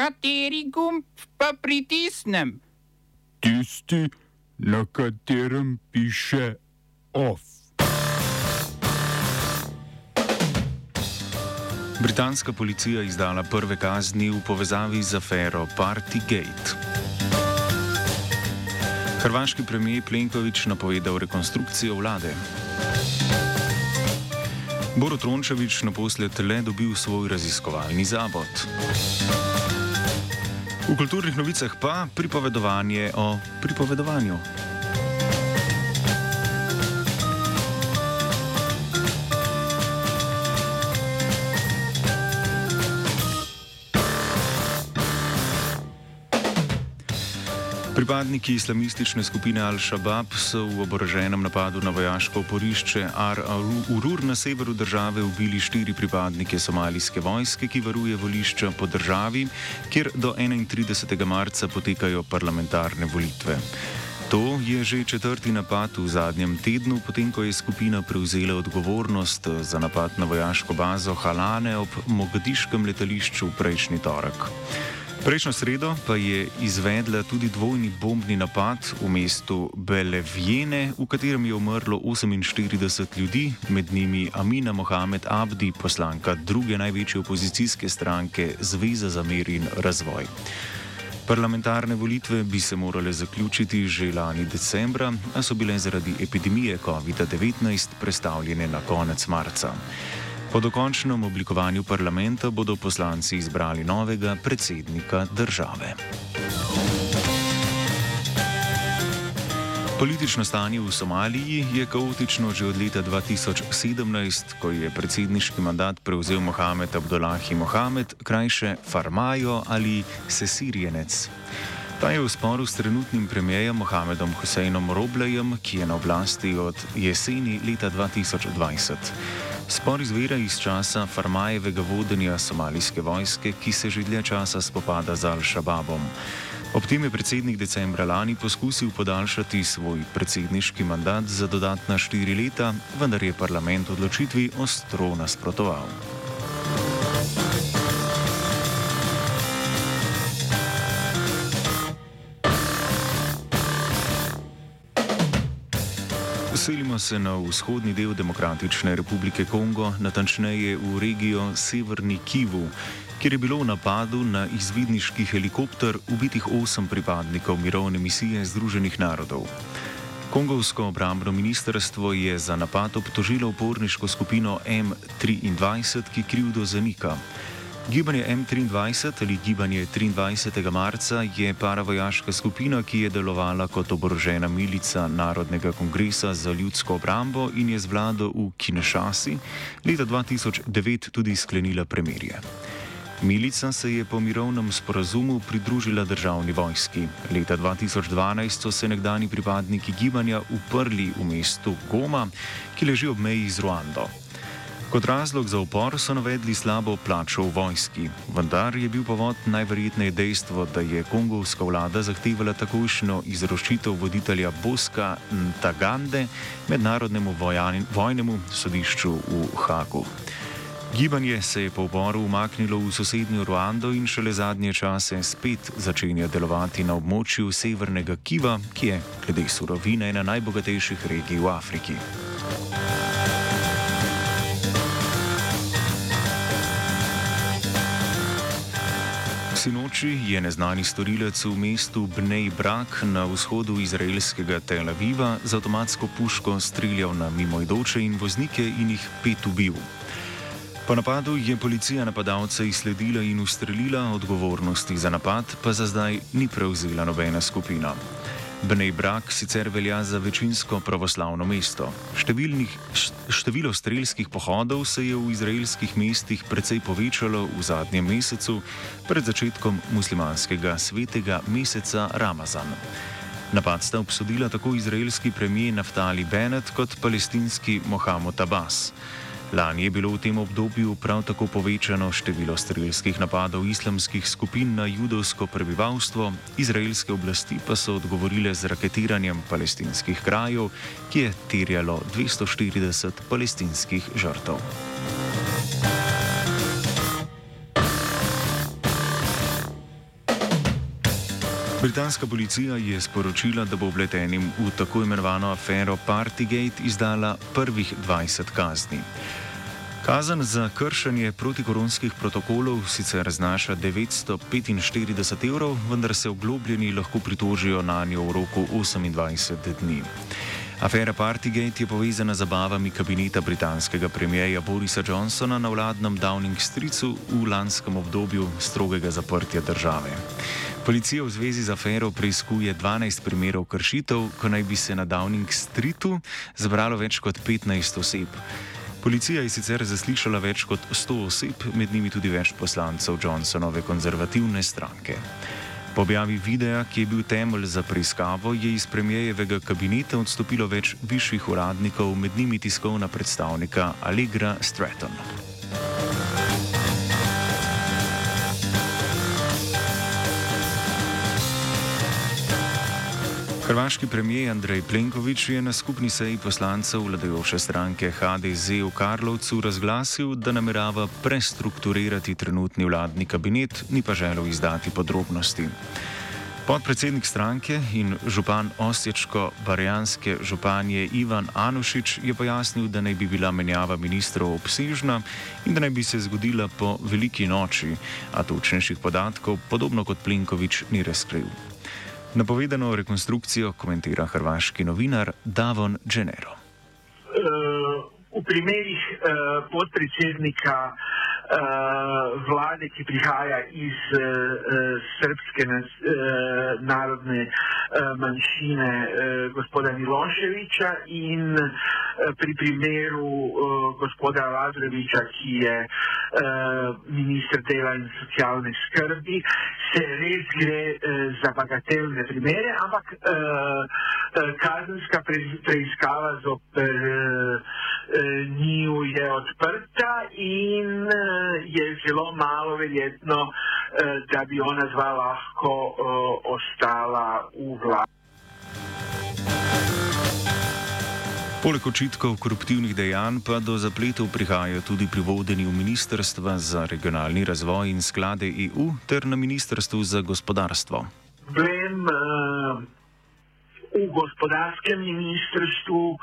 Kateri gumb pa pritisnem? Tisti, na katerem piše OF. Britanska policija izdala prve kazni v povezavi z afero Partygate. Hrvaški premijer Plenković napovedal rekonstrukcijo vlade. Borut Rončevič naposled le dobil svoj raziskovalni zavod. V kulturnih novicah pa pripovedovanje o pripovedovanju. Pripadniki islamistične skupine Al-Shabaab so v oboroženem napadu na vojaško oporišče Ar-Urur na severu države ubili štiri pripadnike somalijske vojske, ki varuje volišča po državi, kjer do 31. marca potekajo parlamentarne volitve. To je že četrti napad v zadnjem tednu, potem ko je skupina prevzela odgovornost za napad na vojaško bazo Halane ob Mogadiškem letališču prejšnji torek. Prejšnjo sredo pa je izvedla tudi dvojni bombni napad v mestu Belevjene, v katerem je umrlo 48 ljudi, med njimi Amina Mohamed Abdi, poslanka druge največje opozicijske stranke Zveza za mir in razvoj. Parlamentarne volitve bi se morale zaključiti že lani decembra, a so bile zaradi epidemije COVID-19 prestavljene na konec marca. Po dokončnem oblikovanju parlamenta bodo poslanci izbrali novega predsednika države. Politično stanje v Somaliji je kaotično že od leta 2017, ko je predsedniški mandat prevzel Mohamed Abdullahi Mohamed, krajše Farmajo ali Sesirjenec. Ta je v sporu s trenutnim premijejem Mohamedom Huseinom Roblejem, ki je na oblasti od jeseni leta 2020. Spor izvira iz časa Farmajevega vodenja somalijske vojske, ki se že dlje časa spopada z Al-Shababom. Ob tem je predsednik decembra lani poskusil podaljšati svoj predsedniški mandat za dodatna štiri leta, vendar je parlament odločitvi ostro nasprotoval. Selimo se na vzhodni del Demokratične republike Kongo, natančneje v regijo Severni Kivu, kjer je bilo v napadu na izvidniški helikopter ubitih osem pripadnikov mirovne misije Združenih narodov. Kongovsko obrambno ministrstvo je za napad obtožilo uporniško skupino M23, ki krivdo zanika. Gibanje M23 ali gibanje 23. marca je paravojaška skupina, ki je delovala kot oborožena milica Narodnega kongresa za ljudsko obrambo in je z vlado v Kinshasi leta 2009 tudi sklenila premirje. Milica se je po mirovnem sporazumu pridružila državni vojski. Leta 2012 so se nekdani pripadniki gibanja uprli v mestu Goma, ki leži ob meji z Ruando. Kot razlog za upor so navedli slabo plačo v vojski, vendar je bil povod najverjetneje dejstvo, da je kongovska vlada zahtevala takojšno izročitev voditelja Boska Ntagande mednarodnemu vojnemu sodišču v Hagu. Gibanje se je po uporu umaknilo v sosednjo Ruando in šele zadnje čase spet začenja delovati na območju severnega Kiva, ki je, glede surovine, ena najbogatejših regij v Afriki. Sinoči je neznani storilec v mestu Bnej Brak na vzhodu izraelskega Tel Aviva z avtomatsko puško streljal na mimoidoče in voznike in jih pet ubil. Po napadu je policija napadalce izsledila in ustrelila, odgovornosti za napad pa za zdaj ni prevzela nobena skupina. Bnej Brak sicer velja za večinsko pravoslavno mesto. Številnih, število strelskih pohodov se je v izraelskih mestih precej povečalo v zadnjem mesecu, pred začetkom muslimanskega svetega meseca Ramazan. Napad sta obsodila tako izraelski premijer Naftali Bennett kot palestinski Mohamed Abbas. Lani je bilo v tem obdobju prav tako povečano število strelskih napadov islamskih skupin na judovsko prebivalstvo, izraelske oblasti pa so odgovorile z raketiranjem palestinskih krajev, ki je terjalo 240 palestinskih žrtev. Britanska policija je sporočila, da bo obletenim v tako imenovano afero Partygate izdala prvih 20 kazni. Kazen za kršenje protikoronskih protokolov sicer znaša 945 evrov, vendar se oglobljeni lahko pritožijo na njo v roku 28 dni. Afera Partygate je povezana z zabavami kabineta britanskega premijeja Borisa Johnsona na vladnem Downing Streetu v lanskem obdobju strogega zaprtja države. Policija v zvezi z afero preizkuje 12 primerov kršitev, ko naj bi se na Downing Streetu zbralo več kot 15 oseb. Policija je sicer zaslišala več kot 100 oseb, med njimi tudi več poslancev Johnsonove konzervativne stranke. Po objavi videa, ki je bil temelj za preiskavo, je iz premijejevega kabineta odstopilo več višjih uradnikov, med njimi tiskovna predstavnika Allegra Stratton. Hrvaški premijer Andrej Plenković je na skupni seji poslancev vladajoče stranke HDZ v Karlovcu razglasil, da namerava prestrukturirati trenutni vladni kabinet, ni pa želel izdati podrobnosti. Podpredsednik stranke in župan Osječko-Barjanske županje Ivan Anušič je pojasnil, da naj bi bila menjava ministrov obsežna in da naj bi se zgodila po veliki noči, a točnejših podatkov, podobno kot Plenković, ni razkril. Napovedano rekonstrukcijo komentira hrvaški novinar Davon Genero. V primerih podpredsednika vlade, ki prihaja iz srpske narodne manjšine, gospoda Miloševiča, in pri primeru gospoda Lazreviča, ki je ministr dela in socialne skrbi, se res gre za bagatelne primere, ampak kazenska preiskava zoper njiju je odprta in je zelo malo verjetno, da bi ona dva lahko ostala v vladi. Poleg očitkov koruptivnih dejanj pa do zapletov prihajajo tudi pri vodenju Ministrstva za regionalni razvoj in sklade EU ter na Ministrstvu za gospodarstvo. Vem, v gospodarskem ministrstvu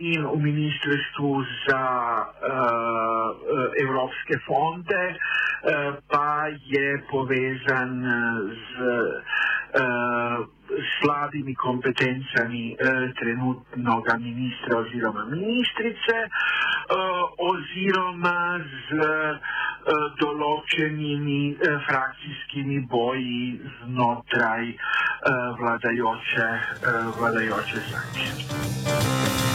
in v ministrstvu za evropske fonde pa je povezan z slabimi kompetencami trenutnoga ministra oziroma ministrice oziroma z določenimi frakcijskimi boji znotraj vladajoče, vladajoče stranke.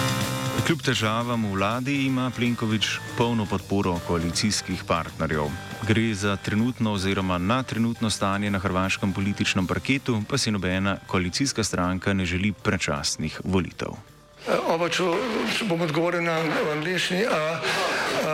Kljub težavam v vladi ima Plenković polno podporo koalicijskih partnerjev. Gre za trenutno oziroma na trenutno stanje na hrvaškem političnem parketu, pa si nobena koalicijska stranka ne želi predčasnih volitev. Oba, če bom odgovoril na angliški.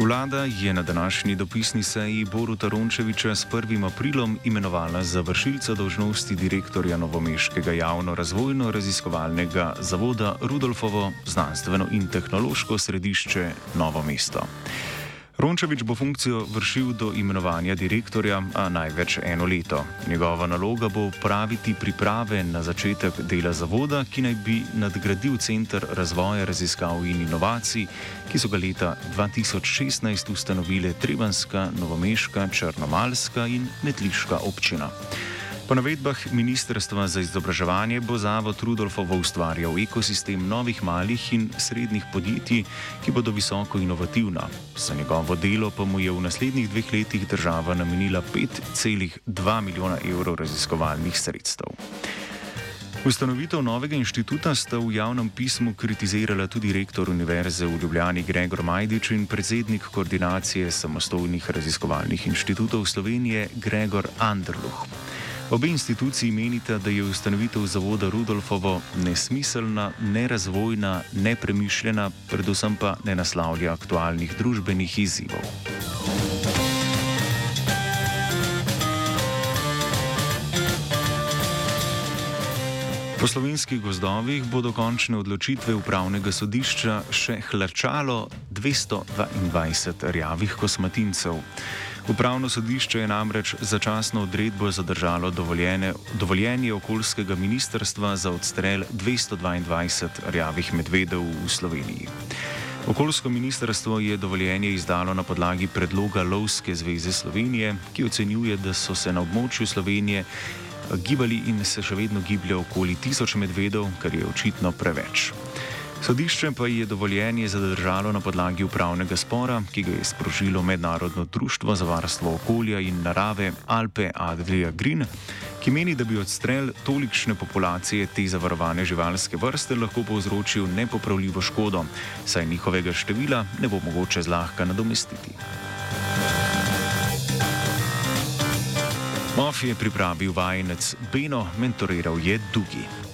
Vlada je na današnji dopisni seji Boruta Rončeviča s 1. aprilom imenovala za vršilca dožnosti direktorja Novomeškega javno-razvojno-raziskovalnega zavoda Rudolfovo znanstveno in tehnološko središče Novo mesto. Rončevič bo funkcijo vršil do imenovanja direktorja, a največ eno leto. Njegova naloga bo praviti priprave na začetek dela zavoda, ki naj bi nadgradil Center razvoja, raziskav in inovacij, ki so ga leta 2016 ustanovile Trebanska, Novomeška, Črnomalska in Metliška občina. Po navedbah Ministrstva za izobraževanje bo Zavod Rudolfovo ustvarjal ekosistem novih malih in srednjih podjetij, ki bodo visoko inovativna. Za njegovo delo pa mu je v naslednjih dveh letih država namenila 5,2 milijona evrov raziskovalnih sredstev. Ustanovitev novega inštituta sta v javnem pismu kritizirala tudi rektor Univerze v Ljubljani Gregor Majdič in predsednik koordinacije samostojnih raziskovalnih inštitutov Slovenije Gregor Anderluh. Obe instituciji menita, da je ustanovitev zavoda Rudolfovo nesmiselna, nerazvojna, nepremišljena, predvsem pa ne naslavlja aktualnih družbenih izzivov. Po slovenskih gozdovih bodo končne odločitve upravnega sodišča še hlačalo 222 rjavih kosmatincev. Upravno sodišče je namreč začasno odredbo zadržalo dovoljenje okoljskega ministrstva za odstrel 222 rjavih medvedov v Sloveniji. Okoljsko ministrstvo je dovoljenje izdalo na podlagi predloga Lovske zveze Slovenije, ki ocenjuje, da so se na območju Slovenije gibali in se še vedno gibljajo okoli tisoč medvedov, kar je očitno preveč. Sodišče pa je dovoljenje zadržalo na podlagi upravnega spora, ki ga je sprožilo Mednarodno društvo za varstvo okolja in narave Alpe Adria Green, ki meni, da bi odstrel tolikšne populacije te zavarovane živalske vrste lahko povzročil nepopravljivo škodo, saj njihovega števila ne bo mogoče zlahka nadomestiti. Mof je pripravil vajenec Beno, mentoriral je Dugi.